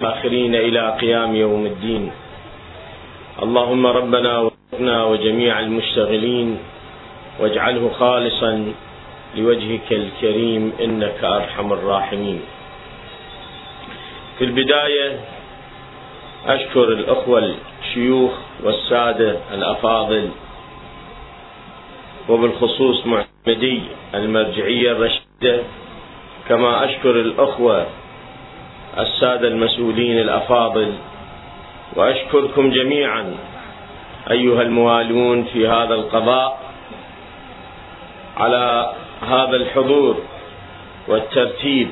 الآخرين إلى قيام يوم الدين. اللهم ربنا وفقنا وجميع المشتغلين واجعله خالصا لوجهك الكريم إنك أرحم الراحمين. في البداية أشكر الأخوة الشيوخ والسادة الأفاضل وبالخصوص معتمدي المرجعية الرشيدة كما أشكر الأخوة السادة المسؤولين الأفاضل وأشكركم جميعا أيها الموالون في هذا القضاء على هذا الحضور والترتيب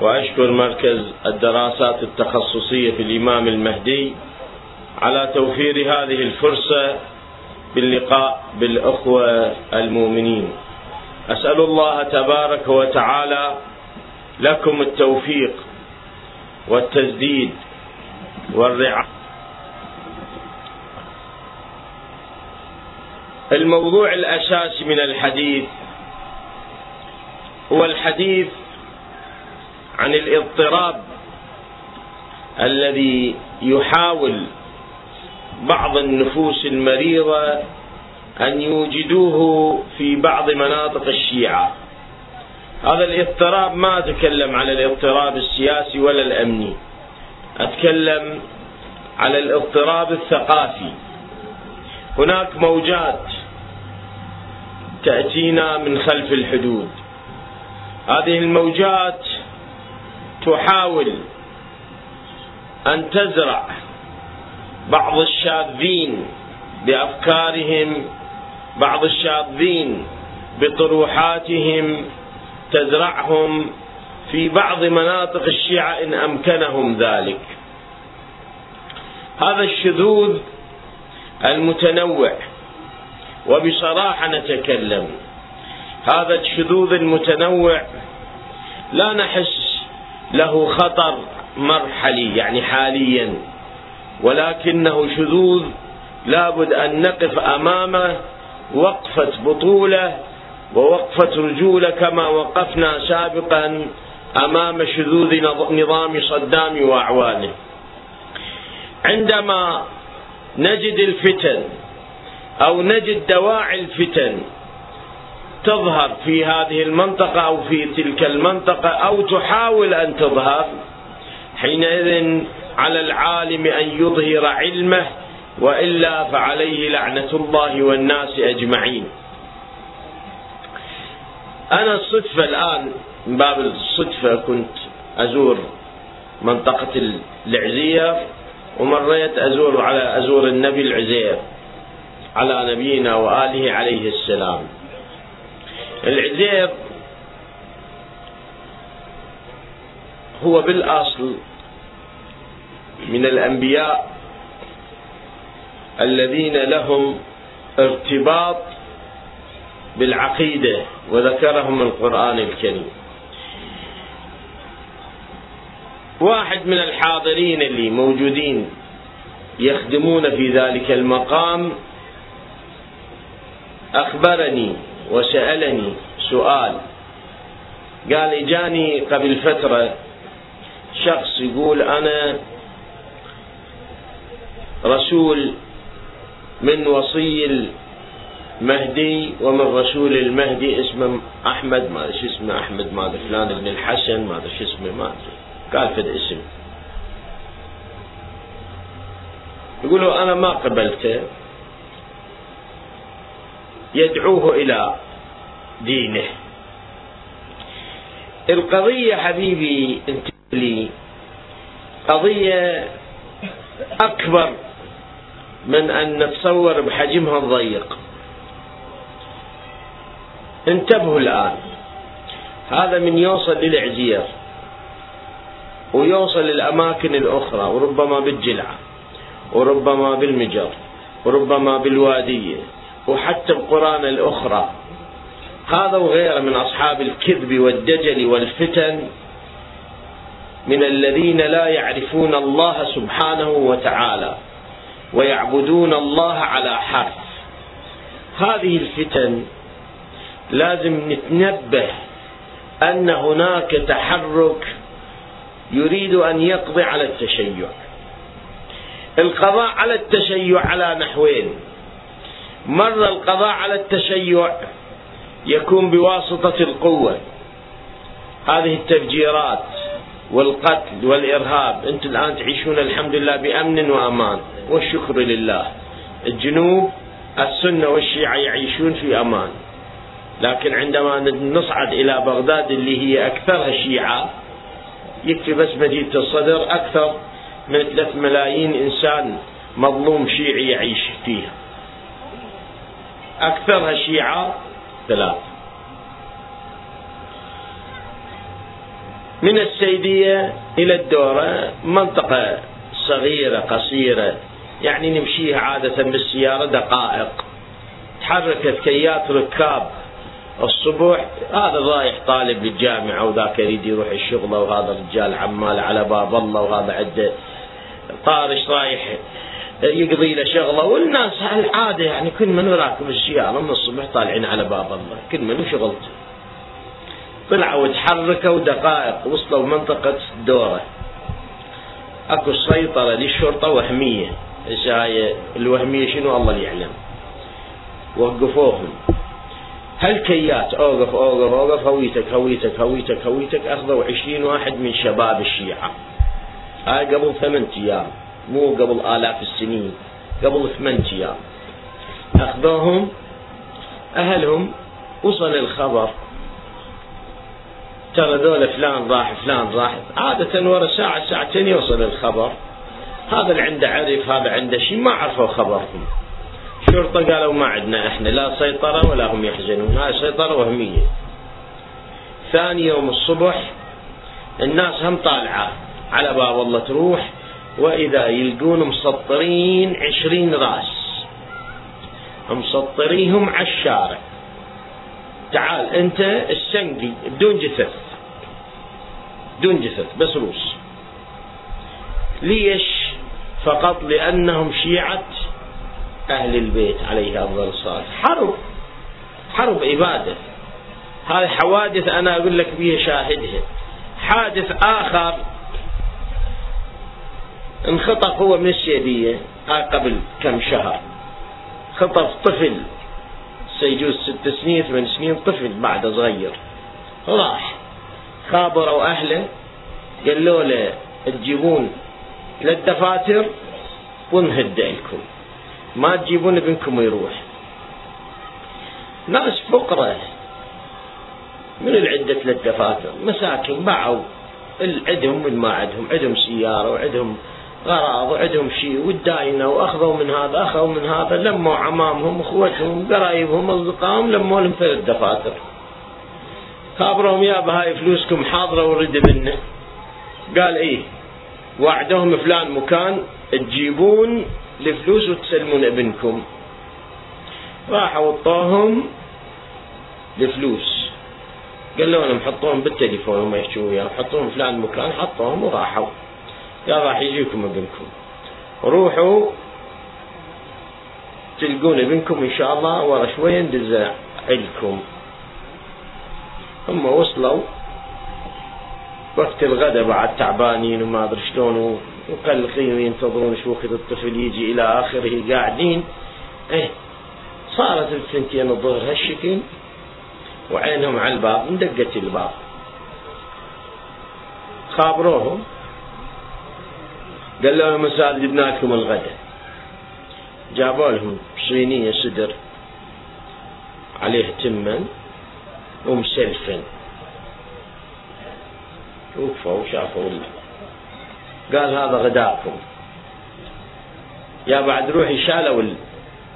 وأشكر مركز الدراسات التخصصية في الإمام المهدي على توفير هذه الفرصة باللقاء بالأخوة المؤمنين. أسأل الله تبارك وتعالى لكم التوفيق والتسديد والرعاية. الموضوع الأساسي من الحديث هو الحديث عن الاضطراب الذي يحاول بعض النفوس المريضة أن يوجدوه في بعض مناطق الشيعة. هذا الاضطراب ما أتكلم على الاضطراب السياسي ولا الأمني. أتكلم على الاضطراب الثقافي. هناك موجات تأتينا من خلف الحدود. هذه الموجات تحاول أن تزرع بعض الشاذين بأفكارهم بعض الشاذين بطروحاتهم تزرعهم في بعض مناطق الشيعة إن أمكنهم ذلك. هذا الشذوذ المتنوع وبصراحة نتكلم. هذا الشذوذ المتنوع لا نحس له خطر مرحلي يعني حاليا ولكنه شذوذ لابد أن نقف أمامه وقفة بطولة ووقفة رجولة كما وقفنا سابقا أمام شذوذ نظام صدام وأعوانه. عندما نجد الفتن أو نجد دواعي الفتن تظهر في هذه المنطقة أو في تلك المنطقة أو تحاول أن تظهر حينئذ على العالم أن يظهر علمه وإلا فعليه لعنة الله والناس أجمعين. أنا الصدفة الآن من باب الصدفة كنت أزور منطقة العزية ومريت أزور على أزور النبي العزير على نبينا وآله عليه السلام. العزير هو بالأصل من الأنبياء الذين لهم ارتباط بالعقيدة وذكرهم القرآن الكريم. واحد من الحاضرين اللي موجودين يخدمون في ذلك المقام أخبرني وسألني سؤال. قال إجاني قبل فترة شخص يقول أنا رسول من وصي المهدي ومن رسول المهدي اسمه أحمد ما أدري شو اسمه أحمد ما أدري فلان ابن الحسن ما أدري شو اسمه ما أدري. قال فد اسم يقولوا أنا ما قبلته. يدعوه إلى دينه. القضية حبيبي أنت لي قضية أكبر من أن نتصور بحجمها الضيق. انتبهوا الآن. هذا من يوصل للعزير ويوصل للأماكن الأخرى وربما بالجلعة وربما بالمجر وربما بالوادية وحتى القرآن الأخرى. هذا وغيره من أصحاب الكذب والدجل والفتن من الذين لا يعرفون الله سبحانه وتعالى ويعبدون الله على حرف. هذه الفتن لازم نتنبه أن هناك تحرك يريد أن يقضي على التشيع. القضاء على التشيع على نحوين. مرة القضاء على التشيع يكون بواسطة القوة. هذه التفجيرات والقتل والإرهاب أنتم الآن تعيشون الحمد لله بأمن وأمان والشكر لله. الجنوب السنة والشيعة يعيشون في أمان. لكن عندما نصعد إلى بغداد اللي هي أكثرها شيعة يكفي بس مدينة الصدر أكثر من ثلاث ملايين إنسان مظلوم شيعي يعيش فيها. أكثرها شيعة ثلاث. من السيدية إلى الدورة منطقة صغيرة قصيرة يعني نمشيها عادة بالسيارة دقائق. تحركت كيات ركاب. الصبح هذا رايح طالب للجامعة وذاك يريد يروح الشغل وهذا رجال عمال على باب الله وهذا عنده طارش رايح يقضي له شغله والناس العادة يعني كل من راكب السيارة من الصبح طالعين على باب الله كل من شغلته طلعوا وتحركوا دقائق وصلوا منطقة دورة. أكو سيطرة للشرطة وهمية هاي الوهمية شنو؟ الله يعلم. وقفوهم. هالكيات أوقف أوقف أوقف هويتك هويتك هويتك هويتك أخذوا عشرين واحد من شباب الشيعة. هاي قبل ثمان أيام مو قبل آلاف السنين قبل ثمان أيام. أخذوهم أهلهم وصل الخبر ترى ذول فلان راح فلان راح. عادة ورا ساعة ساعتين يوصل الخبر. هذا اللي عنده عرف هذا عنده شيء ما عرفوا خبرهم شرطة قالوا ما عندنا إحنا لا سيطرة ولا هم يحزنون هاي سيطرة وهمية. ثاني يوم الصبح الناس هم طالعة. على باب الله تروح وإذا يلقون مسطرين عشرين راس. مسطريهم على الشارع. تعال أنت السنقي بدون جثث. بدون جثث بس روس. ليش؟ فقط لأنهم شيعة أهل البيت عليه أفضل الصلاة. حرب. حرب عبادة. هذه حوادث أنا أقول لك بها شاهدها. حادث آخر انخطف هو من السيدية قبل كم شهر. خطف طفل سيجوز ست سنين ثمان سنين طفل بعد صغير. راح. خابروا أهله قالوا له تجيبون للدفاتر ونهد لكم ما تجيبون ابنكم ويروح ناس فقراء. من العدة للدفاتر؟ مساكين باعوا. عندهم من ما عندهم عندهم سيارة وعندهم غراض وعندهم شيء والداينة وأخذوا من هذا أخذوا من هذا لموا عمامهم أخوتهم قرايبهم أصدقائهم لموا لهم ثلاث دفاتر. خابرهم يا بهاي فلوسكم حاضرة ورد منه. قال إيه وعدهم فلان مكان تجيبون الفلوس وتسلمون ابنكم. راحوا وطوهم الفلوس قال لهم حطوهم بالتليفون وما يحكوا وياه حطوهم فلان مكان حطوهم وراحوا. قال راح يجيكم ابنكم. روحوا تلقون ابنكم إن شاء الله ورا شوي ندز عندكم هم وصلوا وقت الغداء بعد تعبانين وما أدري شلون وقلقين وينتظرون شو وقت الطفل يجي إلى آخره قاعدين. إيه صارت الثنتين الظهر هالشكل وعينهم على الباب اندقت الباب. خابروهم. قال لهم مساء جبنا لكم الغداء. جابوا لهم صينية صدر عليه تمن ومسلفن. وقفوا وشافوا قال هذا غداكم. يا بعد روحي شالوا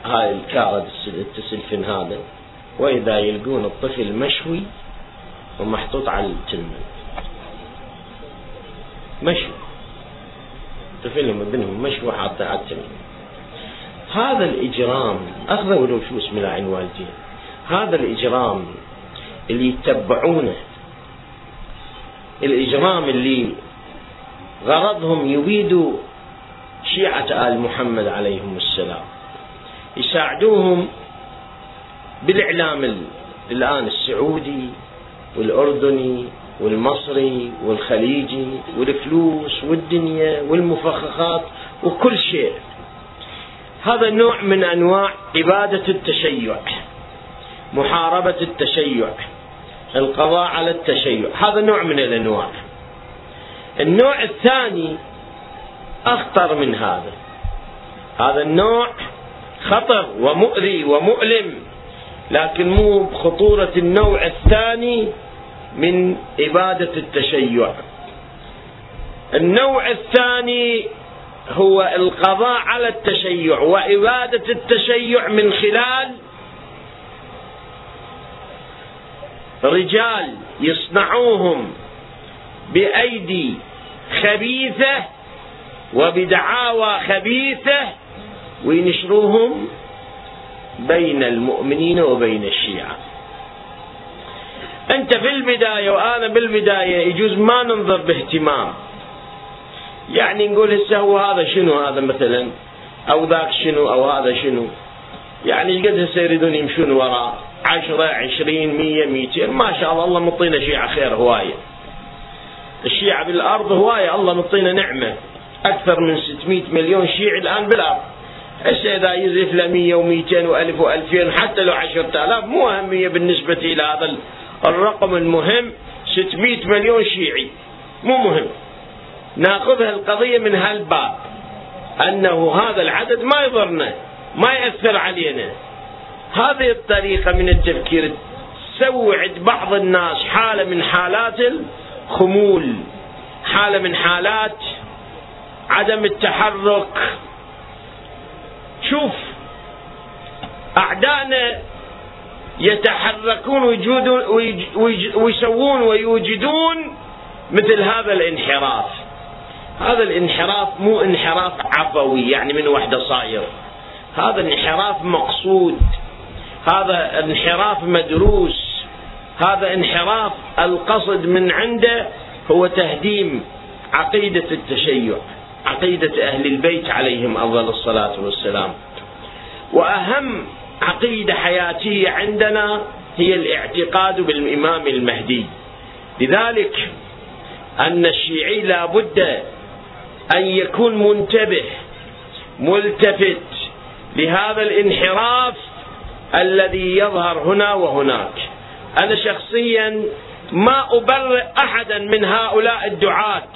هاي الكارد التسلفن هذا. وإذا يلقون الطفل مشوي ومحطوط على التمن مشوي. طفلهم ابنهم مشوا حاطه على هذا الإجرام أخذوا له فلوس من العين والدين. هذا الإجرام اللي يتبعونه. الإجرام اللي غرضهم يبيدوا شيعة آل محمد عليهم السلام. يساعدوهم بالإعلام الآن السعودي والأردني والمصري والخليجي والفلوس والدنيا والمفخخات وكل شيء. هذا نوع من أنواع اباده التشيع محاربة التشيع القضاء على التشيع. هذا نوع من الأنواع. النوع الثاني أخطر من هذا. هذا النوع خطر ومؤذي ومؤلم لكن مو بخطورة النوع الثاني من إبادة التشيع. النوع الثاني هو القضاء على التشيع وإبادة التشيع من خلال رجال يصنعوهم بأيدي خبيثة وبدعاوى خبيثة وينشروهم بين المؤمنين وبين الشيعة. أنت في البداية وأنا بالبداية يجوز ما ننظر باهتمام. يعني نقول هسه هو هذا شنو؟ هذا مثلا أو ذاك شنو؟ أو هذا شنو؟ يعني قد هسه يريدون يمشون وراء؟ عشرة عشرين مية ميتين؟ ما شاء الله الله مطينا شيعة خير هواية. الشيعة بالأرض هواية. الله مطينا نعمة. أكثر من 600 مليون شيعي الآن بالأرض. هسه إذا يزف له 100 و200 و1000 و2000 حتى لو 10000 مو أهمية بالنسبة إلى هذا الرقم المهم. 600 مليون شيعي. مو مهم. ناخذها القضية من هالباب. أنه هذا العدد ما يضرنا ما يأثر علينا. هذه الطريقة من التفكير. تسوعد بعض الناس حالة من حالات الخمول حالة من حالات عدم التحرك. شوف أعدائنا يتحركون ويسوون ويوجدون مثل هذا الانحراف. هذا الانحراف مو انحراف عفوي يعني من وحدة صاير. هذا انحراف مقصود. هذا انحراف مدروس. هذا انحراف القصد من عنده هو تهديم عقيدة التشيع عقيدة أهل البيت عليهم أفضل الصلاة والسلام. وأهم عقيدة حياتية عندنا هي الاعتقاد بالإمام المهدي. لذلك أن الشيعي لا بد أن يكون منتبه ملتفت لهذا الانحراف الذي يظهر هنا وهناك. أنا شخصيا ما أبرئ احدا من هؤلاء الدعاة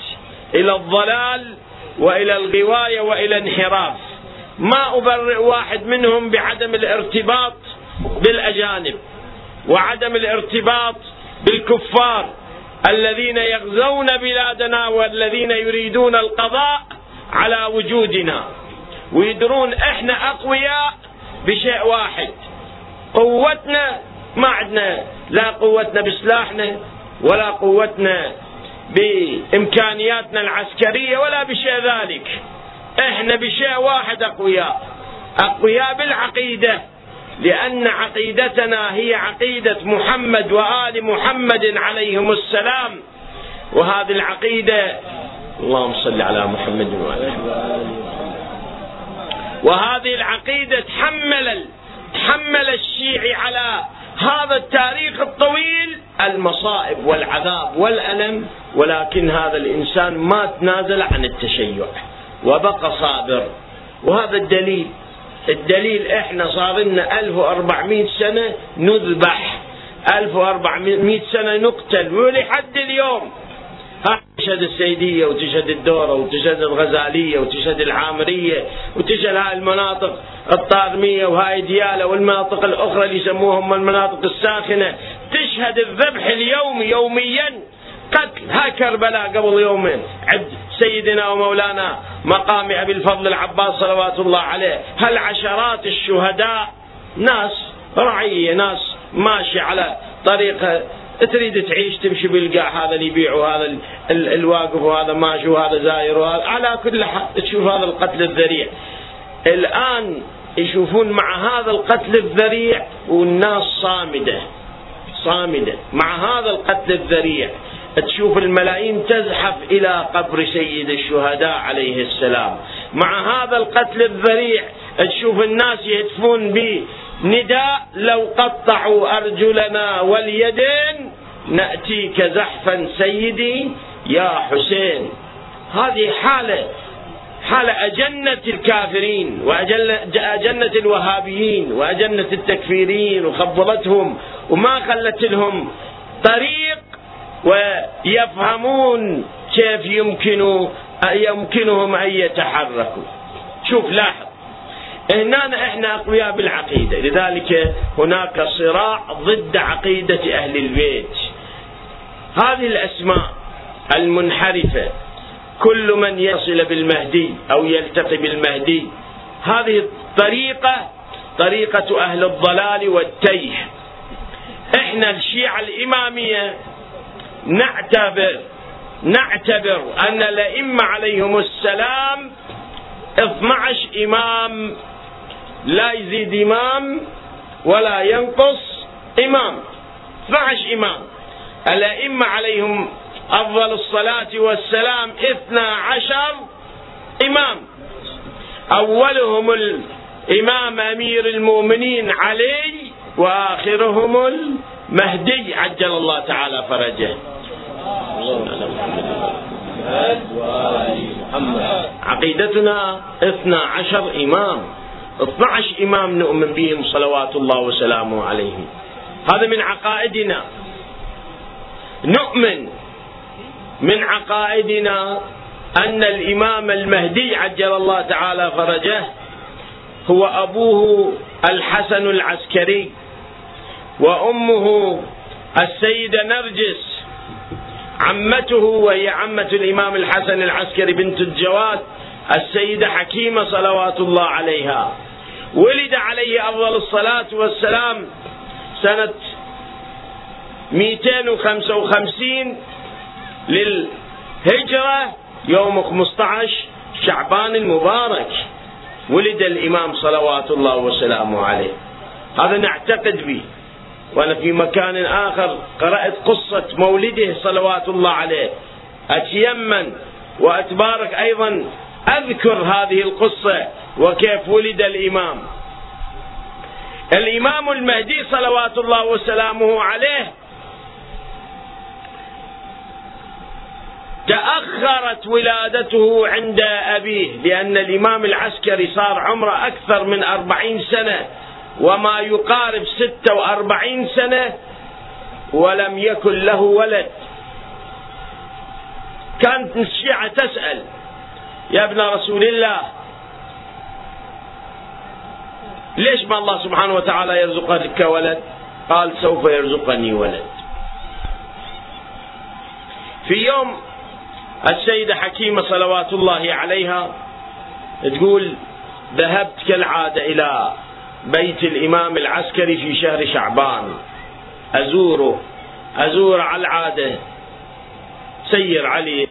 إلى الضلال وإلى الغواية وإلى الانحراف ما أبرئ واحد منهم بعدم الارتباط بالأجانب وعدم الارتباط بالكفار الذين يغزون بلادنا والذين يريدون القضاء على وجودنا. ويدرون إحنا أقوياء بشيء واحد قوتنا ما عندنا لا قوتنا بسلاحنا ولا قوتنا بإمكانياتنا العسكرية ولا بشيء ذلك. إحنا بشيء واحد أقوياء. أقوياء بالعقيدة لأن عقيدتنا هي عقيدة محمد وآل محمد عليهم السلام. وهذه العقيدة اللهم صل على محمد وعلى وهذه العقيدة تحمل تحمل الشيعي على هذا التاريخ الطويل المصائب والعذاب والألم ولكن هذا الإنسان ما تنازل عن التشيع وبقى صابر. وهذا الدليل الدليل إحنا صار لنا 1400 سنة نذبح 1400 سنة نقتل ولحد اليوم تشهد السيدية وتشهد الدورة وتشهد الغزالية وتشهد العامرية وتشهد هاي المناطق الطارمية وهاي ديالة والمناطق الأخرى اللي يسموهم المناطق الساخنة. تشهد الذبح اليومي يوميا قتل. ها كربلاء قبل يومين. عند سيدنا ومولانا مقام أبي الفضل العباس صلوات الله عليه. هل عشرات الشهداء؟ ناس رعية ناس ماشية على طريقة تريد تعيش تمشي بالقاع هذا اللي يبيع وهذا الواقف وهذا ماشي وهذا زاير وهذا على كل حال تشوف هذا القتل الذريع. الآن يشوفون مع هذا القتل الذريع والناس صامدة صامدة. مع هذا القتل الذريع تشوف الملايين تزحف إلى قبر سيد الشهداء عليه السلام. مع هذا القتل الذريع تشوف الناس يهتفون بنداء لو قطعوا أرجلنا واليدين نأتيك زحفا سيدي يا حسين. هذه حالة حالة أجنت الكافرين وأجنت الوهابيين وأجنت التكفيريين وخبضتهم وما خلت لهم طريق ويفهمون كيف يمكن يمكنهم أن يتحركوا. شوف لاحظ. هنا إحنا أقوياء بالعقيدة. لذلك هناك صراع ضد عقيدة أهل البيت. هذه الأسماء المنحرفة. كل من يصل بالمهدي أو يلتقي بالمهدي. هذه الطريقة طريقة أهل الضلال والتيه إحنا الشيعة الإمامية نعتبر نعتبر أن الأئمة عليهم السلام 12 إمام لا يزيد إمام ولا ينقص إمام. 12 إمام. الأئمة عليهم أفضل الصلاة والسلام اثنا عشر إمام. أولهم الإمام أمير المؤمنين علي وآخرهم المهدي. عجل الله تعالى فرجه. عقيدتنا اثنا عشر إمام. 12 إمام نؤمن بهم صلوات الله وسلامه عليهم هذا من عقائدنا. نؤمن من عقائدنا أن الإمام المهدي عجل الله تعالى فرجه هو أبوه الحسن العسكري وأمه السيدة نرجس عمته وهي عمة الإمام الحسن العسكري بنت الجواد. السيدة حكيمة صلوات الله عليها. ولد عليه أفضل الصلاة والسلام سنة 255 للهجرة يوم 15 شعبان المبارك. ولد الإمام صلوات الله وسلامه عليه. هذا نعتقد به. وأنا في مكان آخر قرأت قصة مولده صلوات الله عليه. أتيمن وأتبارك أيضا أذكر هذه القصة وكيف ولد الإمام. الإمام المهدي صلوات الله وسلامه عليه تأخرت ولادته عند أبيه لأن الإمام العسكري صار عمره أكثر من أربعين سنة وما يقارب ستة وأربعين سنة ولم يكن له ولد. كانت الشيعة تسأل يا ابن رسول الله. ليش ما الله سبحانه وتعالى يرزقك ولد؟ قال سوف يرزقني ولد. في يوم السيدة حكيمة صلوات الله عليها تقول ذهبت كالعادة إلى بيت الإمام العسكري في شهر شعبان. أزوره أزور على العادة سير علي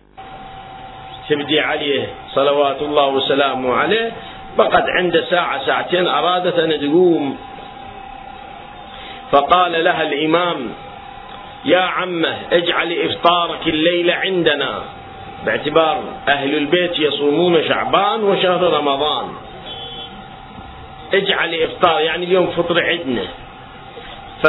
تبدي عليه صلوات الله وسلامه عليه فقد عند ساعة ساعتين أرادت أن تقوم. فقال لها الإمام يا عمة اجعل إفطارك الليلة عندنا. باعتبار أهل البيت يصومون شعبان وشهر رمضان. اجعل إفطار يعني اليوم فطر عندنا. ف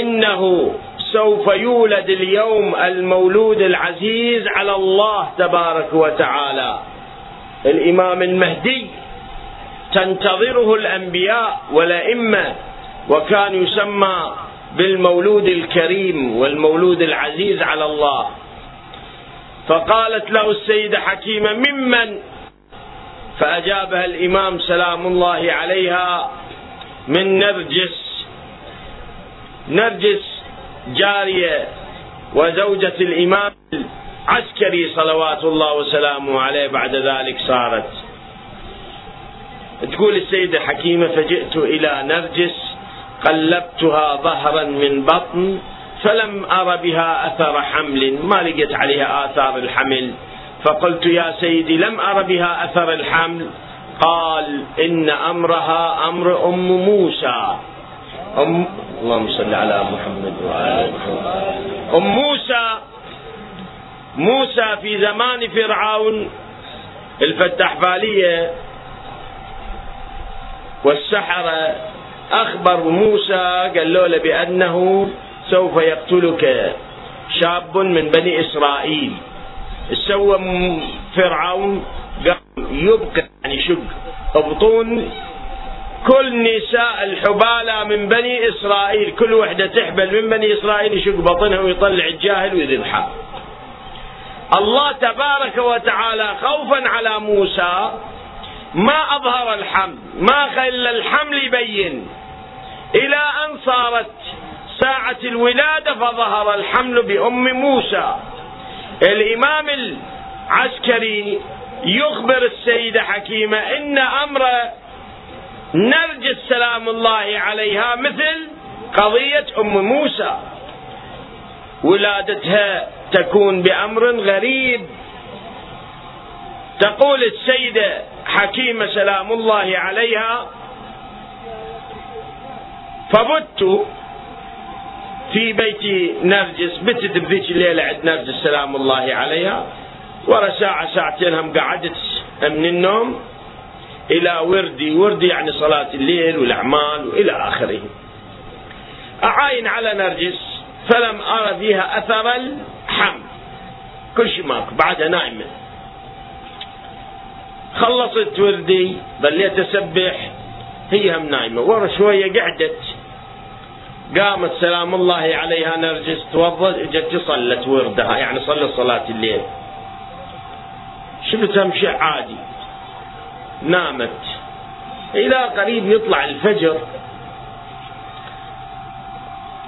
إنه سوف يولد اليوم المولود العزيز على الله تبارك وتعالى. الإمام المهدي تنتظره الأنبياء والأئمة وكان يسمى بالمولود الكريم والمولود العزيز على الله. فقالت له السيدة حكيمة ممن؟ فأجابها الإمام سلام الله عليها من نرجس. نرجس جارية وزوجة الإمام عسكري صلوات الله وسلامه عليه بعد ذلك صارت. تقول السيدة حكيمة فجئت إلى نرجس قلبتها ظهرا من بطن فلم أر بها أثر حمل ما لقيت عليها آثار الحمل. فقلت يا سيدي لم أر بها أثر الحمل؟ قال إن أمرها أمر أم موسى. أم اللهم صل على محمد وعلى محمد. أم موسى. موسى في زمان فرعون الفتح بالية والسحرة. أخبر موسى قال له بأنه سوف يقتلك شاب من بني إسرائيل. سوى فرعون قال يبقى يعني شق. بطون كل نساء الحبالة من بني إسرائيل كل وحدة تحبل من بني إسرائيل يشق بطنها ويطلع الجاهل ويذبحها الله تبارك وتعالى خوفا على موسى ما أظهر الحمل ما خلى الحمل يبين. إلى أن صارت ساعة الولادة فظهر الحمل بأم موسى. الإمام العسكري يخبر السيدة حكيمة إن أمر نرجس سلام الله عليها مثل قضية أم موسى. ولادتها تكون بأمر غريب. تقول السيدة حكيمة سلام الله عليها فبت في بيت نرجس بتت بذيك الليلة عند نرجس سلام الله عليها ورا ساعة ساعتين هم قعدت من النوم. إلى وردي وردي يعني صلاة الليل والأعمال وإلى آخره. أعاين على نرجس فلم أرى فيها أثر الحمل كل شيء ماكو بعدها نايمة خلصت وردي ظليت أسبح هي هم نايمة ورا شوية قعدت. قامت سلام الله عليها نرجس توضت اجت صلت وردها يعني صلت صلاة الليل. شفتها شيء عادي. نامت. إلى قريب يطلع الفجر.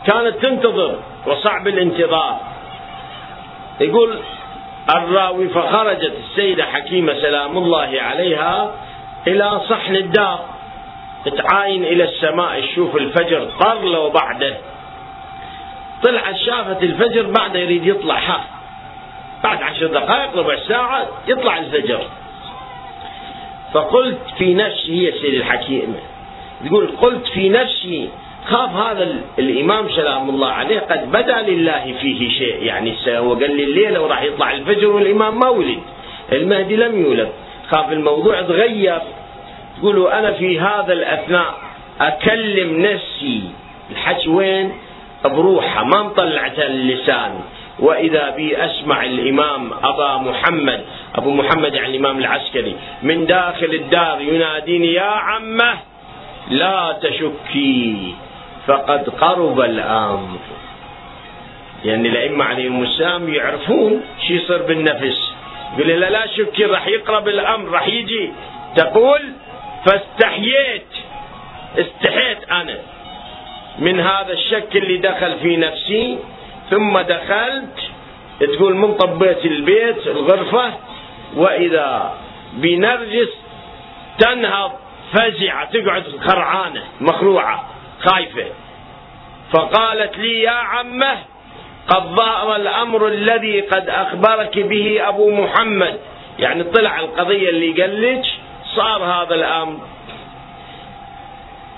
كانت تنتظر وصعب الانتظار. يقول الراوي فخرجت السيدة حكيمة سلام الله عليها إلى صحن الدار. تعاين إلى السماء تشوف الفجر طر لو بعده طلعت شافت الفجر بعده يريد يطلع ها بعد عشر دقائق ربع ساعة يطلع الفجر. فقلت في نفسي هي سيد الحكيم. يقول قلت في نفسي خاف هذا الإمام سلام الله عليه قد بدا لله فيه شيء. يعني هو قال لي الليلة وراح يطلع الفجر والإمام ما ولد. المهدي لم يولد. خاف الموضوع تغير. تقولوا أنا في هذا الأثناء أكلم نفسي. الحكي وين؟ بروحها ما مطلعت اللسان. وإذا بي أسمع الإمام أبا محمد أبو محمد يعني الإمام العسكري من داخل الدار يناديني يا عمة لا تشكي فقد قرب الأمر. يعني الأئمة عليهم السلام يعرفون شو يصير بالنفس. يقول لا لا شكي راح يقرب الأمر راح يجي. تقول فاستحييت استحيت أنا. من هذا الشك اللي دخل في نفسي ثم دخلت تقول من طبيت البيت الغرفة وإذا بنرجس تنهض فزعة تقعد خرعانة مخروعة خايفة. فقالت لي يا عمة قد ظهر الأمر الذي قد أخبرك به أبو محمد. يعني طلع القضية اللي قال لك صار هذا الأمر.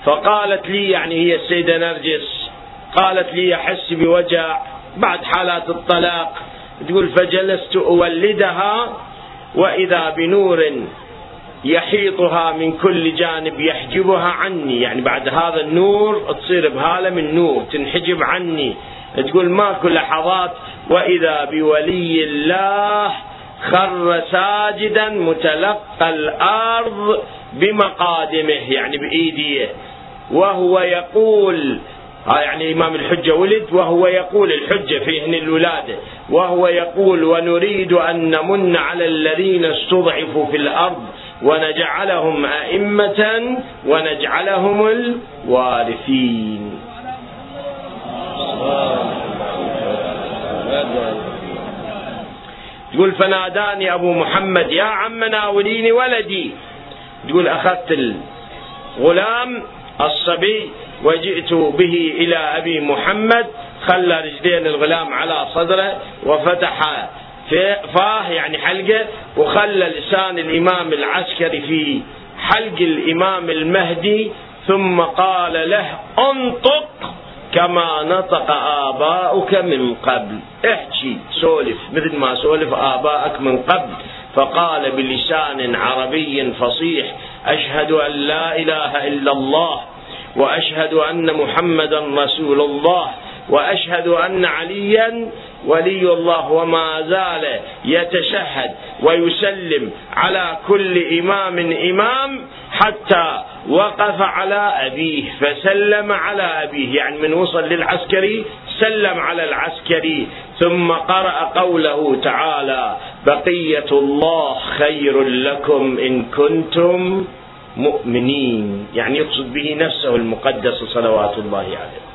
فقالت لي يعني هي السيدة نرجس قالت لي أحس بوجع. بعد حالات الطلاق. تقول فجلست أولدها وإذا بنور يحيطها من كل جانب يحجبها عني. يعني بعد هذا النور تصير بهالة من نور تنحجب عني. تقول ماكو لحظات. وإذا بولي الله خر ساجدا متلقى الأرض بمقادمه يعني بإيديه. وهو يقول يعني إمام الحجة ولد وهو يقول الحجة في هن الولادة وهو يقول ونريد أن نمن على الذين استضعفوا في الأرض ونجعلهم أئمة ونجعلهم الوارثين. تقول فناداني أبو محمد يا عم ناوليني ولدي. تقول أخذت الغلام الصبي وجئت به إلى أبي محمد خلى رجلين الغلام على صدره وفتح فاه يعني حلقة وخلى لسان الإمام العسكري في حلق الإمام المهدي ثم قال له أنطق كما نطق آباؤك من قبل. احكي سولف مثل ما سولف آباءك من قبل. فقال بلسان عربي فصيح أشهد أن لا إله إلا الله. وأشهد أن محمدا رسول الله وأشهد أن عليا ولي الله وما زال يتشهد ويسلم على كل إمام إمام حتى وقف على أبيه فسلم على أبيه. يعني من وصل للعسكري سلم على العسكري ثم قرأ قوله تعالى بقية الله خير لكم إن كنتم مؤمنين يعني يقصد به نفسه المقدس صلوات الله عليه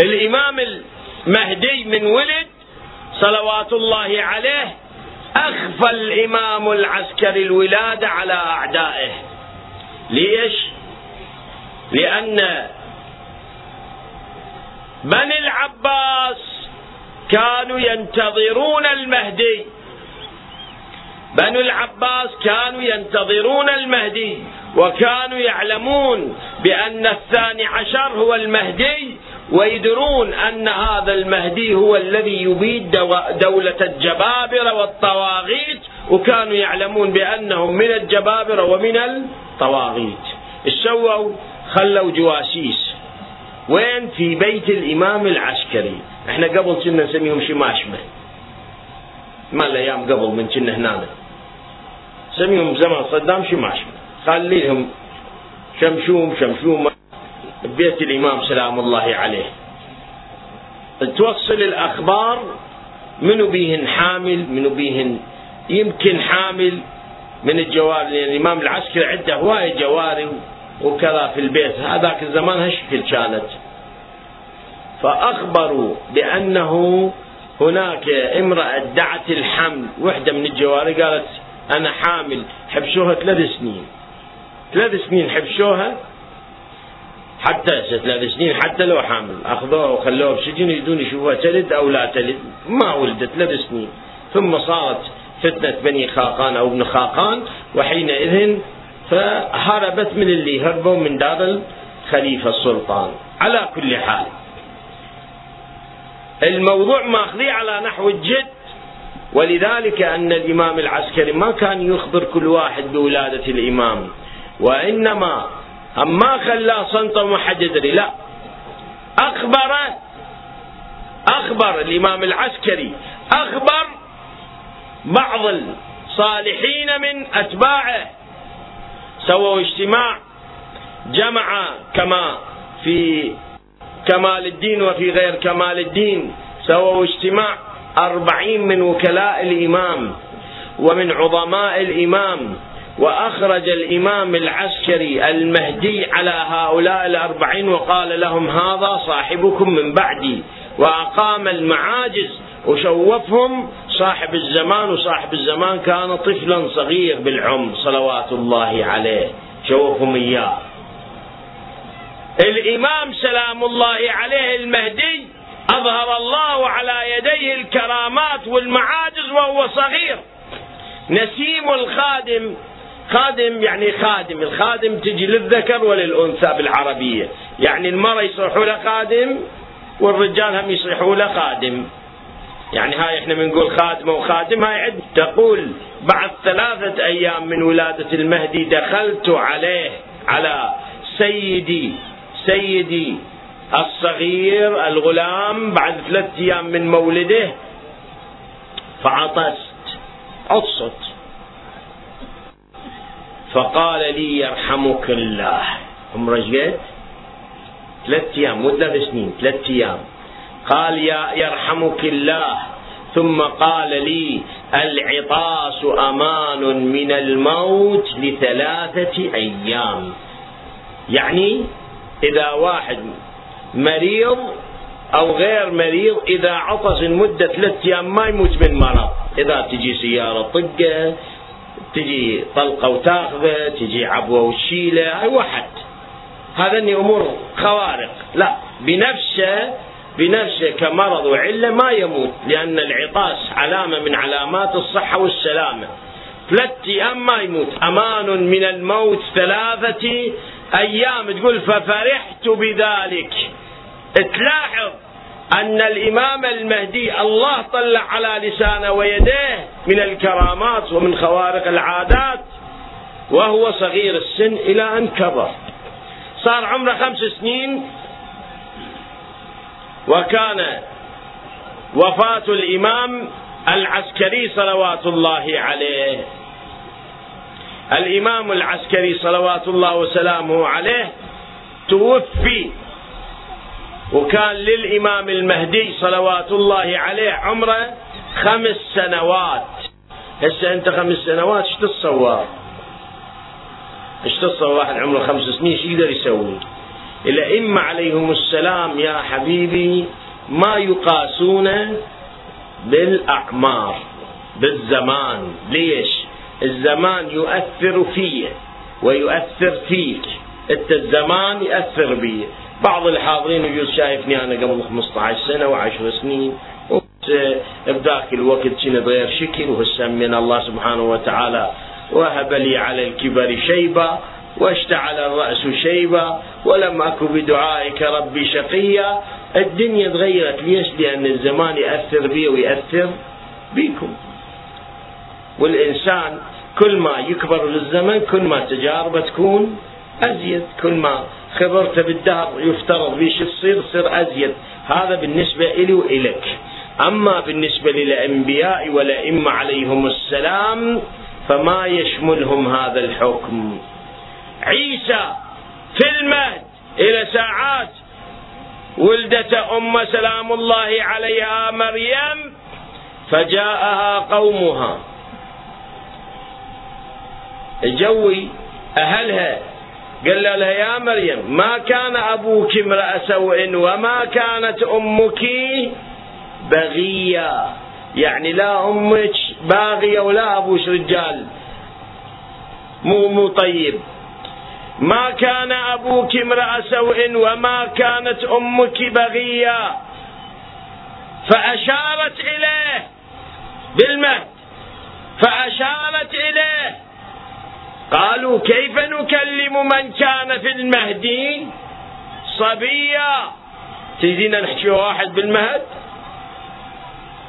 الإمام المهدي من ولد صلوات الله عليه أخفى الإمام العسكري الولادة على أعدائه ليش؟ لأن بني العباس كانوا ينتظرون المهدي. بنو العباس كانوا ينتظرون المهدي وكانوا يعلمون بأن الثاني عشر هو المهدي ويدرون أن هذا المهدي هو الذي يبيد دولة الجبابرة والطواغيت وكانوا يعلمون بأنهم من الجبابرة ومن الطواغيت. سووا خلوا جواسيس. وين في بيت الإمام العسكري؟ إحنا قبل كنا نسميهم شماشمة ما الأيام قبل من كنا هنا. سميهم زمان صدام شماشمة خلي لهم شمشوم شمشوم بيت الإمام سلام الله عليه. توصل الأخبار منو بيهن حامل منو بيهن يمكن حامل من الجوار لأن الإمام العسكري عنده هواية جواري. وكذا في البيت. هذاك الزمان هالشكل كانت. فأخبروا بأنه هناك امرأة ادعت الحمل. وحدة من الجواري قالت أنا حامل حبشوها ثلاث سنين. ثلاث سنين حبشوها حتى ثلاث سنين حتى لو حامل. أخذوها وخلوها بسجن يريدون يشوفوها تلد أو لا تلد. ما ولدت ثلاث سنين. ثم صارت فتنة بني خاقان أو ابن خاقان وحينئذ فهربت من اللي هربوا من دار الخليفة السلطان. على كل حال الموضوع ماخذيه على نحو الجد. ولذلك أن الإمام العسكري ما كان يخبر كل واحد بولادة الإمام وإنما ما خلاه حد يدري لا. أخبر أخبر الإمام العسكري أخبر بعض الصالحين من أتباعه. سووا اجتماع جمع كما في كمال الدين وفي غير كمال الدين. سووا اجتماع أربعين من وكلاء الإمام ومن عظماء الإمام وأخرج الإمام العسكري المهدي على هؤلاء الأربعين وقال لهم هذا صاحبكم من بعدي. وأقام المعاجز وشوفهم صاحب الزمان وصاحب الزمان كان طفلا صغير بالعمر صلوات الله عليه. شوفهم إياه. الإمام سلام الله عليه المهدي أظهر الله على يديه الكرامات والمعاجز وهو صغير. نسيم الخادم خادم يعني خادم الخادم تجي للذكر وللأنثى بالعربية. يعني المرأة يصيحوا له خادم والرجال هم يصيحوا له خادم. يعني هاي إحنا بنقول خادمة وخادم هاي عد تقول بعد ثلاثة أيام من ولادة المهدي دخلت عليه على سيدي سيدي الصغير الغلام بعد ثلاثة أيام من مولده فعطست عطست. فقال لي يرحمك الله. عمره قد؟ ثلاث أيام مو ثلاث سنين ثلاث أيام. قال يا يرحمك الله. ثم قال لي العطاس أمان من الموت لثلاثة أيام. يعني إذا واحد مريض أو غير مريض إذا عطس لمدة ثلاثة أيام ما يموت من مرض. إذا تجي سيارة طقة تجي طلقة وتاخذه تجي عبوة وتشيله أي واحد. هذا أمور خوارق. لا بنفسه بنفسه كمرض وعلة ما يموت لأن العطاس علامة من علامات الصحة والسلامة. ثلاثة أيام ما يموت. أمان من الموت ثلاثة أيام. تقول ففرحت بذلك. تلاحظ أن الإمام المهدي الله طلع على لسانه ويديه من الكرامات ومن خوارق العادات وهو صغير السن إلى أن كبر. صار عمره خمس سنين وكان وفاة الإمام العسكري صلوات الله عليه الإمام العسكري صلوات الله وسلامه عليه توفي وكان للإمام المهدي صلوات الله عليه عمره خمس سنوات هسه أنت خمس سنوات إيش تتصور؟ إيش تتصور واحد عمره خمس سنين إيش يقدر يسوي؟ الأئمة عليهم السلام يا حبيبي ما يقاسون بالأعمار بالزمان. ليش؟ الزمان يؤثر فيه ويؤثر فيك. أنت الزمان يأثر بي بعض الحاضرين يجوز شايفني أنا قبل 15 سنة و10 سنين. بذاك الوقت كنت غير شكل وهسه من الله سبحانه وتعالى وهب لي على الكبر شيبة. واشتعل الرأس شيبة ولم أكن بدعائك ربي شقيا. الدنيا تغيرت ليش لأن الزمان يأثر بي ويأثر بيكم والإنسان كل ما يكبر الزمن كل ما تجاربه تكون أزيد. كل ما خبرت بالدهر يفترض بيش تصير تصير أزيد. هذا بالنسبة إلي وإلك أما بالنسبة للأنبياء والأئمة عليهم السلام فما يشملهم هذا الحكم. عيسى في المهد إلى ساعات ولدت أم سلام الله عليها مريم فجاءها قومها. جوي أهلها قال لها يا مريم ما كان أبوك امرأ سوء وما كانت أمك بغية؟ يعني لا أمك باغية ولا أبوش رجال مو مو طيب. ما كان أبوك امرأ سوء وما كانت أمك بغية. فأشارت إليه بالمهد. فأشارت إليه. قالوا كيف نكلم من كان في المهدي صبيا تجينا نحكي واحد بالمهد.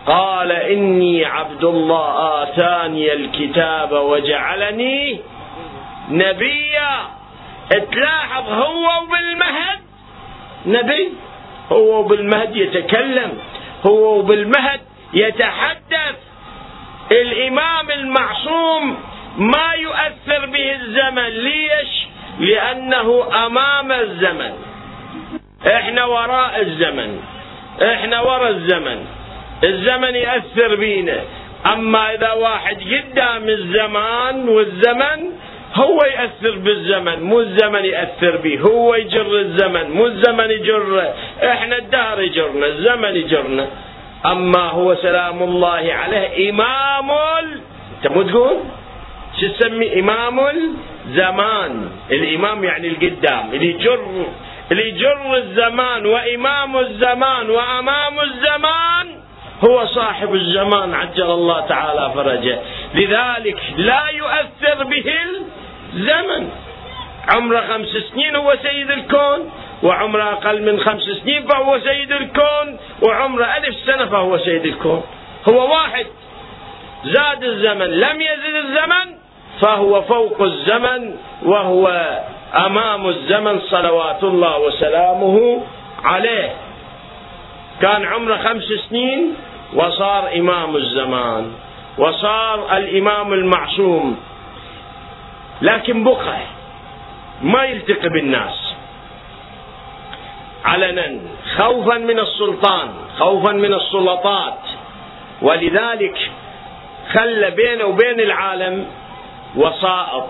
قال إني عبد الله آتاني الكتاب وجعلني نبيا. تلاحظ هو بالمهد. نبي هو بالمهد يتكلم هو بالمهد يتحدث. الإمام المعصوم ما يؤثر به الزمن ليش؟ لأنه أمام الزمن. إحنا وراء الزمن. إحنا وراء الزمن. الزمن يأثر بينا. أما إذا واحد قدام الزمان والزمن هو يأثر بالزمن مو الزمن يأثر به هو يجر الزمن مو الزمن يجر إحنا الدهر يجرنا الزمن يجرنا. أما هو سلام الله عليه إمام أنت مو تقول؟ شو تسمي؟ إمام الزمان. الإمام يعني القدام اللي يجر اللي يجر الزمان وإمام الزمان وأمام الزمان هو صاحب الزمان عجل الله تعالى فرجه. لذلك لا يؤثر به الزمن عمره خمس سنين هو سيد الكون وعمره أقل من خمس سنين فهو سيد الكون وعمره ألف سنة فهو سيد الكون. هو واحد. زاد الزمن. لم يزد الزمن فهو فوق الزمن وهو أمام الزمن صلوات الله وسلامه عليه. كان عمره خمس سنين وصار إمام الزمان وصار الإمام المعصوم. لكن بقى ما يلتقي بالناس. علنا خوفا من السلطان خوفا من السلطات. ولذلك خلى بينه وبين العالم وسائط.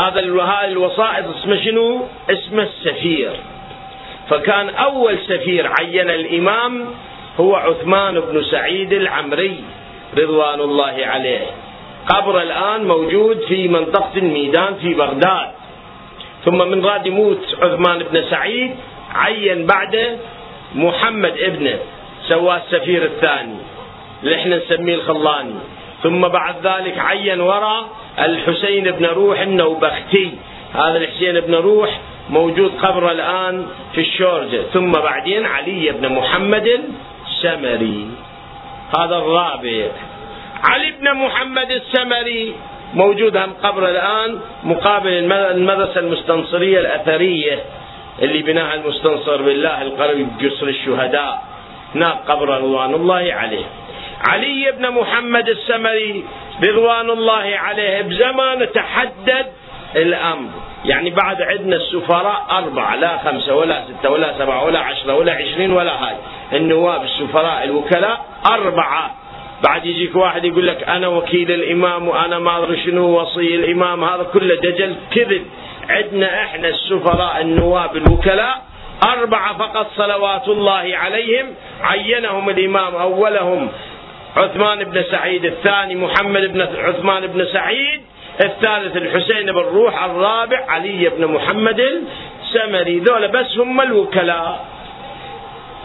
هذا الوسائط اسمه شنو؟ اسمه السفير. فكان أول سفير عين الإمام هو عثمان بن سعيد العمري رضوان الله عليه. قبر الآن موجود في منطقة الميدان في بغداد. ثم من راد يموت عثمان بن سعيد عين بعده محمد ابنه سواه السفير الثاني اللي إحنا نسميه الخلاني. ثم بعد ذلك عين وراء الحسين بن روح النوبختي. هذا الحسين بن روح موجود قبره الآن في الشورجة ثم بعدين علي بن محمد السمري هذا الرابع. علي بن محمد السمري موجود هم قبر الآن مقابل المدرسة المستنصرية الأثرية اللي بناها المستنصر بالله القريب قصر الشهداء هناك قبر رضوان الله عليه. علي بن محمد السمري رضوان الله عليه بزمان تحدد الأمر. يعني بعد عندنا السفراء أربعة لا خمسة ولا ستة ولا سبعة ولا عشرة ولا عشرين ولا هاي. النواب السفراء الوكلاء أربعة. بعد يجيك واحد يقول لك أنا وكيل الإمام وأنا ما أدري شنو وصي الإمام هذا كله دجل كذب. عندنا إحنا السفراء النواب الوكلاء أربعة فقط صلوات الله عليهم عينهم الإمام أولهم عثمان بن سعيد الثاني محمد بن عثمان بن سعيد الثالث الحسين بن روح الرابع علي بن محمد السمري. ذولا بس هم الوكلاء.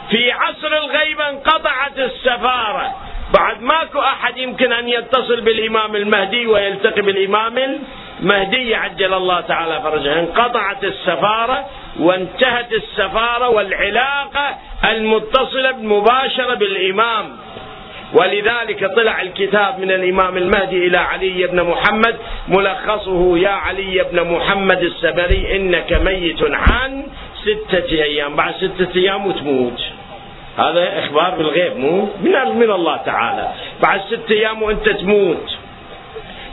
في عصر الغيبة انقطعت السفارة. بعد ماكو أحد يمكن أن يتصل بالإمام المهدي ويلتقي بالإمام المهدي عجل الله تعالى فرجه. انقطعت السفارة وانتهت السفارة والعلاقة المتصلة مباشرة بالإمام. ولذلك طلع الكتاب من الإمام المهدي إلى علي بن محمد ملخصه يا علي بن محمد السبري إنك ميت عن ستة أيام. بعد ستة أيام وتموت. هذا إخبار بالغيب مو من من الله تعالى. بعد ستة أيام وأنت تموت.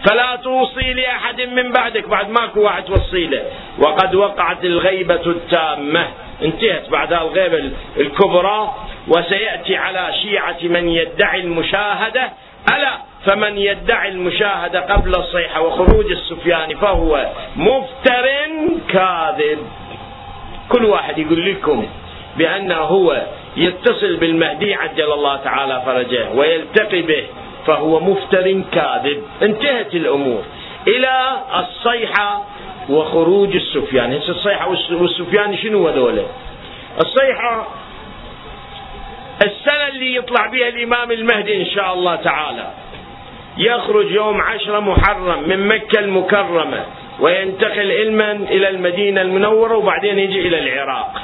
فلا توصي لأحد من بعدك بعد ماكو واحد توصي له وقد وقعت الغيبة التامة. انتهت بعد الغيبة الكبرى. وسيأتي على شيعة من يدعي المشاهدة. ألا فمن يدعي المشاهدة قبل الصيحة وخروج السفيان فهو مفتر كاذب. كل واحد يقول لكم بأنه هو يتصل بالمهدي عجل الله تعالى فرجه ويلتقي به فهو مفتر كاذب. انتهت الأمور. إلى الصيحة وخروج السفيان. هسه الصيحة والسفيان شنو هذول؟ الصيحة السنة اللي يطلع بها الإمام المهدي إن شاء الله تعالى. يخرج يوم عشرة محرم من مكة المكرمة وينتقل علما إلى المدينة المنورة وبعدين يجي إلى العراق.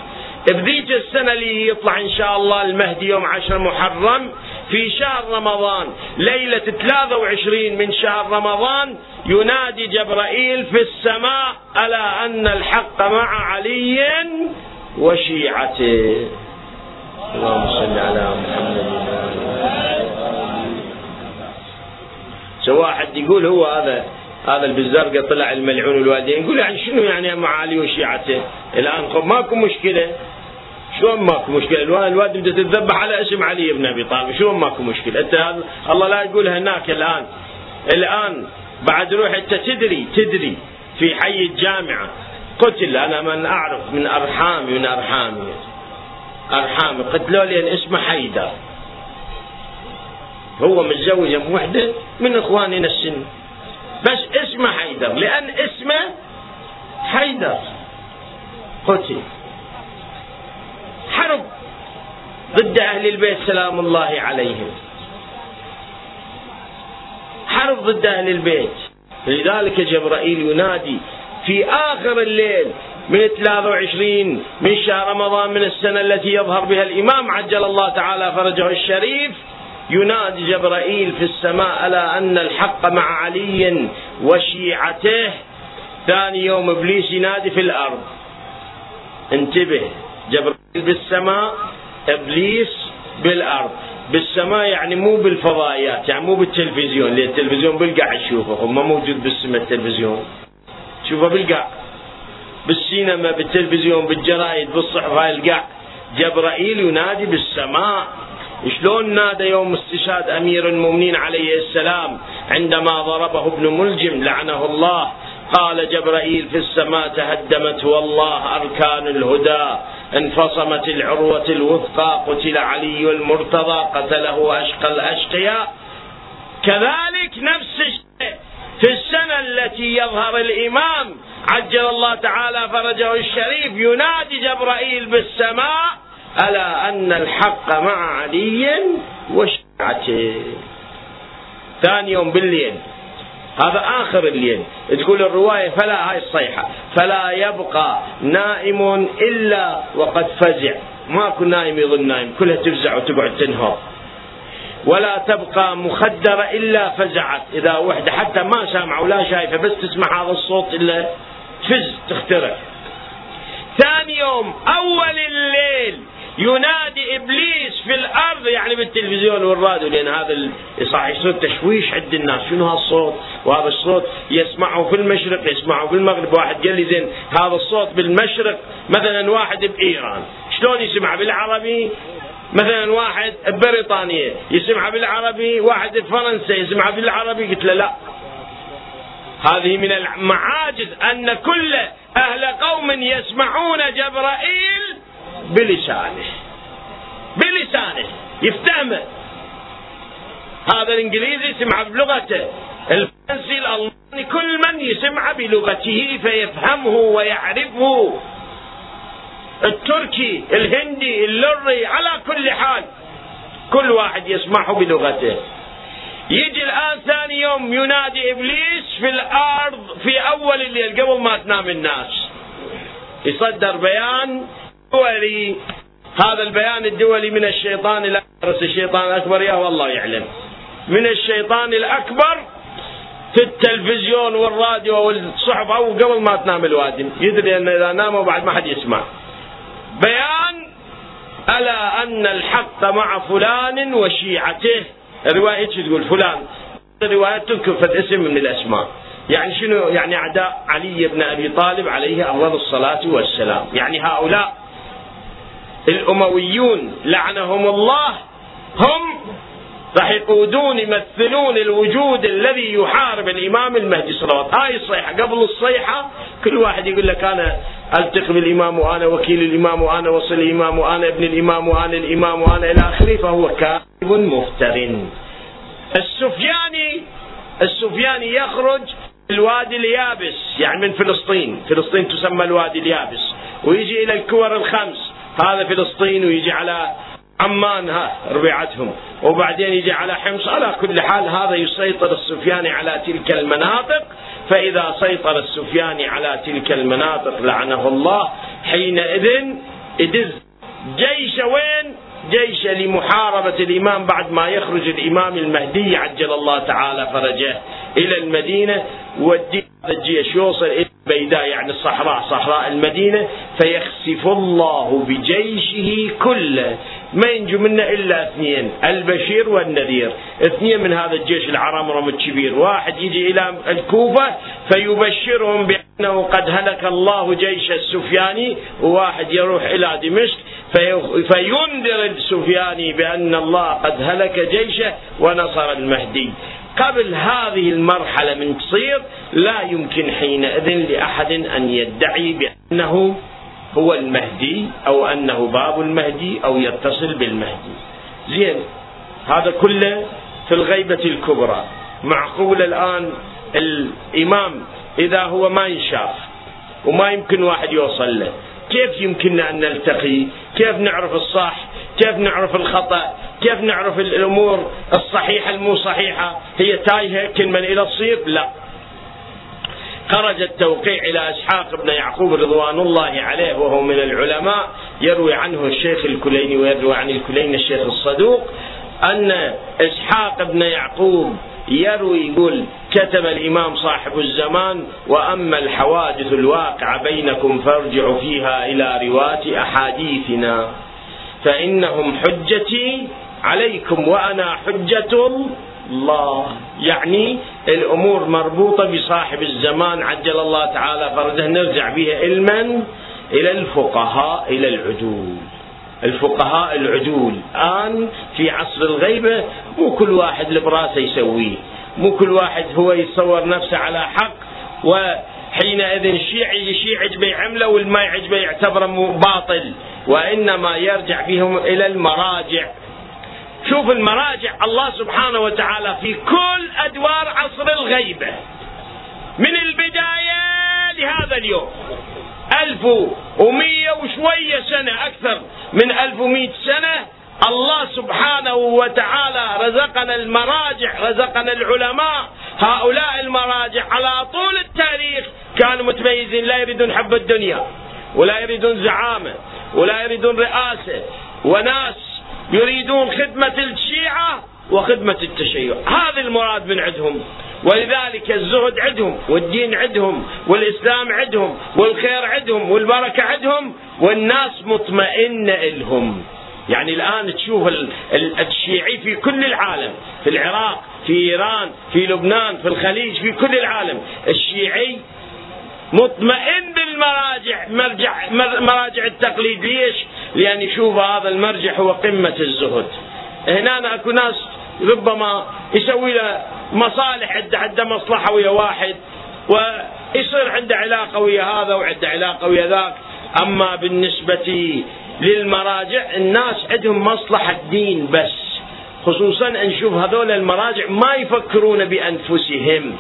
بذيك السنة اللي يطلع إن شاء الله المهدي يوم عشر محرم في شهر رمضان. ليلة 23 من شهر رمضان ينادي جبرائيل في السماء ألا أن الحق مع علي وشيعته؟ اللهم صل على محمد واحد يقول هو هذا هذا البزرقة طلع الملعون الوالدين يقول يعني شنو يعني مع علي وشيعته؟ الآن ماكو مشكلة. شلون ماكو مشكلة؟ الوالد بدها تتذبح على اسم علي بن أبي طالب. شلون ماكو مشكلة؟ أنت هذا الله لا يقول هناك الآن. الآن بعد روح أنت تدري تدري في حي الجامعة. قتل أنا من أعرف من أرحامي من أرحامي. أرحامي. قتلوا لي اسمه حيدر. هو متزوج أم وحدة؟ من إخواننا السن. بس اسمه حيدر لأن اسمه حيدر. قتل حرب ضد أهل البيت سلام الله عليهم. حرب ضد أهل البيت. لذلك جبرائيل ينادي في آخر الليل من 23 من شهر رمضان من السنة التي يظهر بها الإمام عجل الله تعالى فرجه الشريف ينادي جبرائيل في السماء ألا أن الحق مع علي وشيعته؟ ثاني يوم إبليس ينادي في الأرض. انتبه جبرائيل بالسماء إبليس بالأرض. بالسماء يعني مو بالفضائيات يعني مو بالتلفزيون لأن التلفزيون بالقاع يشوفه ما موجود بالسماء التلفزيون. شوفه بالقاع بالسينما بالتلفزيون بالجرايد بالصحف هاي القاع جبرائيل ينادي بالسماء. شلون نادى يوم استشهاد أمير المؤمنين عليه السلام عندما ضربه ابن ملجم؟ لعنه الله. قال جبرائيل في السماء تهدمت والله أركان الهدى. انفصمت العروة الوثقى قتل علي المرتضى قتله أشقى الأشقياء. كذلك نفس الشيء في السنة التي يظهر الإمام عجل الله تعالى فرجه الشريف ينادي جبرائيل بالسماء ألا أن الحق مع علي وشيعته. ثاني يوم بالليل. هذا آخر الليل تقول الرواية فلا هاي الصيحة. فلا يبقى نائم إلا وقد فزع. ماكو نايم يظن نايم كلها تفزع وتقعد تنهض ولا تبقى مخدرة إلا فزعت. إذا وحدة حتى ما سامعة ولا شايفة بس تسمع هذا الصوت إلا فز تخترق. ثاني يوم أول الليل. ينادي إبليس في الأرض يعني بالتلفزيون والراديو لأن هذا صح يصير تشويش عند الناس. شنو هالصوت؟ وهذا الصوت يسمعه في المشرق يسمعه في المغرب. واحد قال لي زين هذا الصوت بالمشرق مثلا واحد بإيران. شلون يسمع؟ بالعربي مثلا واحد ببريطانيا يسمع بالعربي واحد بفرنسا. يسمع بالعربي؟ قلت له لا. هذه من المعاجز أن كل أهل قوم يسمعون جبرائيل بلسانه. بلسانه. يفتهمه. هذا الإنجليزي يسمع بلغته. الفرنسي الألماني كل من يسمع بلغته فيفهمه ويعرفه. التركي الهندي اللري على كل حال كل واحد يسمعه بلغته. يجي الآن ثاني يوم ينادي إبليس في الأرض في أول الليل قبل ما تنام الناس. يصدر بيان دولي هذا البيان الدولي من الشيطان الأكبر. الشيطان الأكبر يا والله يعلم. من الشيطان الأكبر في التلفزيون والراديو والصحف أو قبل ما تنام الوادم. يدري أن إذا ناموا بعد ما حد يسمع. بيان ألا أن الحق مع فلان وشيعته. الرواية تقول فلان. الرواية تذكر اسم من الأسماء. يعني شنو؟ يعني أعداء علي بن أبي طالب عليه أفضل الصلاة والسلام. يعني هؤلاء الأمويون لعنهم الله. هم راح يقودون يمثلون الوجود الذي يحارب الإمام المهدي صلوات هاي الصيحه قبل الصيحه كل واحد يقول لك أنا ألتقي بالإمام وأنا وكيل الإمام وأنا وصل الإمام وأنا ابن الإمام وأنا الإمام وأنا إلى آخره فهو كاذب مفتر السفياني السفياني يخرج الوادي اليابس يعني من فلسطين. فلسطين تسمى الوادي اليابس. ويجي إلى الكور الخمس. هذا فلسطين ويجي على عمان ربيعتهم. وبعدين يجي على حمص. على كل حال هذا يسيطر السفياني على تلك المناطق. فإذا سيطر السفياني على تلك المناطق لعنه الله حينئذ يدز جيش وين؟ جيش لمحاربة الإمام بعد ما يخرج الإمام المهدي عجل الله تعالى فرجه إلى المدينة ودي هذا الجيش يوصل إلى البيداء يعني الصحراء صحراء المدينة فيخسف الله بجيشه كله. ما ينجو منه إلا اثنين البشير والنذير. اثنين من هذا الجيش العرمرم الكبير. واحد يجي إلى الكوفة فيبشرهم بأنه قد هلك الله جيش السفياني وواحد يروح إلى دمشق فينذر السفياني بأن الله قد هلك جيشه ونصر المهدي. قبل هذه المرحلة من تصير لا يمكن حينئذ لأحد أن يدعي بأنه هو المهدي أو أنه باب المهدي أو يتصل بالمهدي. زين هذا كله في الغيبة الكبرى. معقول الآن الإمام إذا هو ما ينشاف وما يمكن واحد يوصل له كيف يمكننا أن نلتقي؟ كيف نعرف الصح؟ كيف نعرف الخطأ؟ كيف نعرف الأمور الصحيحة المو صحيحة؟ هي تايهة كل من إلى تصير لا. خرج التوقيع إلى إسحاق بن يعقوب رضوان الله عليه وهو من العلماء يروي عنه الشيخ الكليني ويروي عن الكليني الشيخ الصدوق أن إسحاق بن يعقوب يروي يقول كتب الإمام صاحب الزمان وأما الحوادث الواقعة بينكم فارجعوا فيها إلى رواة أحاديثنا. فإنهم حجتي عليكم وأنا حجة الله. يعني الأمور مربوطة بصاحب الزمان عجل الله تعالى فرجه نرجع بها علما إلى الفقهاء إلى العدول. الفقهاء العدول. الآن في عصر الغيبة مو كل واحد لبراسه يسويه. مو كل واحد هو يتصور نفسه على حق. وحينئذ الشيعي الشيعي يعجبه يعمله والما يعجبه يعتبره باطل. وإنما يرجع بهم إلى المراجع. شوف المراجع الله سبحانه وتعالى في كل أدوار عصر الغيبة من البداية لهذا اليوم. ألف ومية وشوية سنة أكثر من ألف ومية سنة الله سبحانه وتعالى رزقنا المراجع رزقنا العلماء. هؤلاء المراجع على طول التاريخ كانوا متميزين. لا يريدون حب الدنيا ولا يريدون زعامة ولا يريدون رئاسة وناس يريدون خدمة الشيعة وخدمة التشيع. هذا المراد من عندهم. ولذلك الزهد عندهم والدين عندهم والإسلام عندهم والخير عندهم والبركة عندهم والناس مطمئنة إلهم. يعني الآن تشوف الشيعي في كل العالم في العراق في إيران في لبنان في الخليج في كل العالم. الشيعي مطمئن بالمراجع مرجع مراجع التقليد ليش؟ لأن يشوف هذا المرجع هو قمة الزهد. هنا أكو ناس ربما يسوي له مصالح عنده عنده مصلحة ويا واحد ويصير عنده علاقة ويا هذا وعنده علاقة ويا ذاك. أما بالنسبة للمراجع الناس عندهم مصلحة دين بس. خصوصا نشوف هذول المراجع ما يفكرون بأنفسهم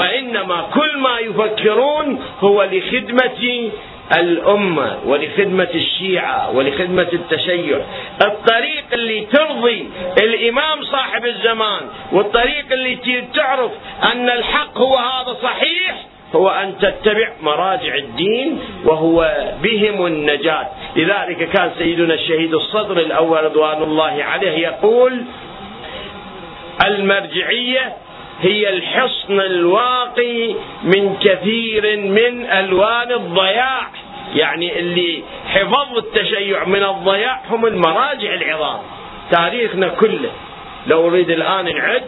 وإنما كل ما يفكرون هو لخدمة الأمة ولخدمة الشيعة ولخدمة التشيع الطريق اللي ترضي الإمام صاحب الزمان والطريق اللي تعرف أن الحق هو هذا صحيح هو أن تتبع مراجع الدين وهو بهم النجاة. لذلك كان سيدنا الشهيد الصدر الأول رضوان الله عليه يقول المرجعية هي الحصن الواقي من كثير من ألوان الضياع. يعني اللي حفظوا التشيع من الضياع هم المراجع العظام. تاريخنا كله. لو اريد الآن نعد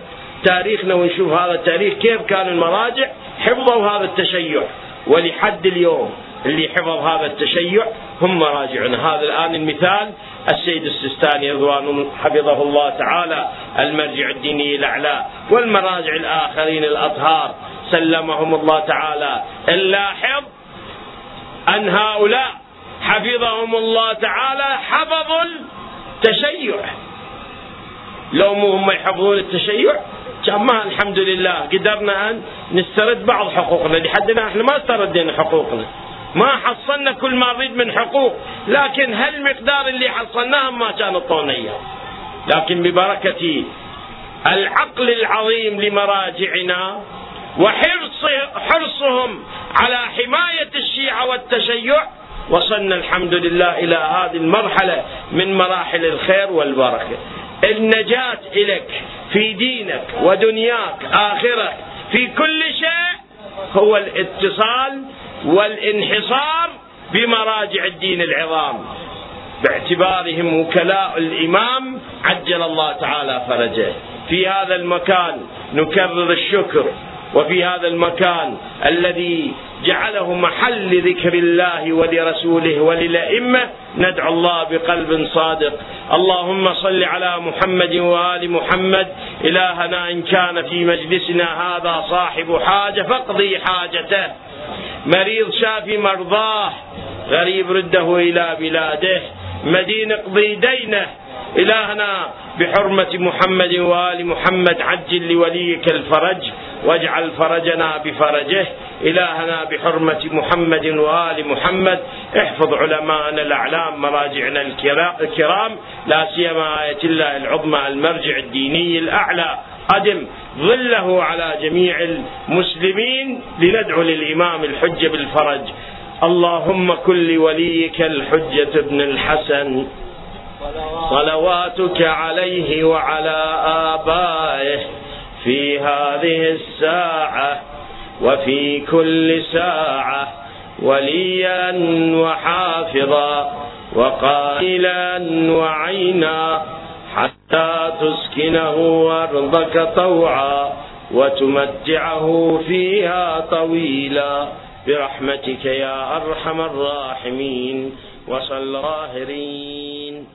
تاريخنا ونشوف هذا التاريخ كيف كان المراجع حفظوا هذا التشيع. ولحد اليوم اللي حفظ هذا التشيع هم مراجعنا. هذا الآن المثال. السيد السيستاني رضوان حفظه الله تعالى المرجع الديني الأعلى والمراجع الآخرين الأطهار. سلمهم الله تعالى. اللاحظ أن هؤلاء حفظهم الله تعالى حفظوا التشيع. لو مو هم يحفظون التشيع كان ما الحمد لله. قدرنا أن نسترد بعض حقوقنا. لحدنا إحنا ما استردينا حقوقنا. ما حصلنا كل ما نريد من حقوق. لكن هالمقدار اللي حصلناه ما كان اعطونا اياه لكن ببركة العقل العظيم لمراجعنا وحرص حرصهم على حماية الشيعة والتشيع. وصلنا الحمد لله إلى هذه المرحلة من مراحل الخير والبركة. النجاة إليك في دينك ودنياك آخرك في كل شيء هو الاتصال والانحصار بمراجع الدين العظام. باعتبارهم وكلاء الإمام عجل الله تعالى فرجه. في هذا المكان نكرر الشكر وفي هذا المكان الذي جعله محل لذكر الله ولرسوله وللأئمة ندعو الله بقلب صادق. اللهم صل على محمد وآل محمد. إلهنا إن كان في مجلسنا هذا صاحب حاجة فاقضي حاجته. مريض شافي مرضاه غريب رده إلى بلاده. مدين اقضي دينه. إلهنا بحرمة محمد وآل محمد عجل لوليك الفرج. واجعل فرجنا بفرجه إلهنا بحرمة محمد وآل محمد. احفظ علماءنا الأعلام مراجعنا الكرام. لا سيما آية الله العظمى المرجع الديني الأعلى. أدم ظله على جميع المسلمين لندعو للإمام الحجة بالفرج. اللهم كن لوليك الحجة ابن الحسن. صلواتك عليه وعلى آبائه. في هذه الساعة وفي كل ساعة وليا وحافظا وقائلا وعينا حتى تسكنه أرضك طوعا وتمتعه فيها طويلا برحمتك يا أرحم الراحمين وصلى الظاهرين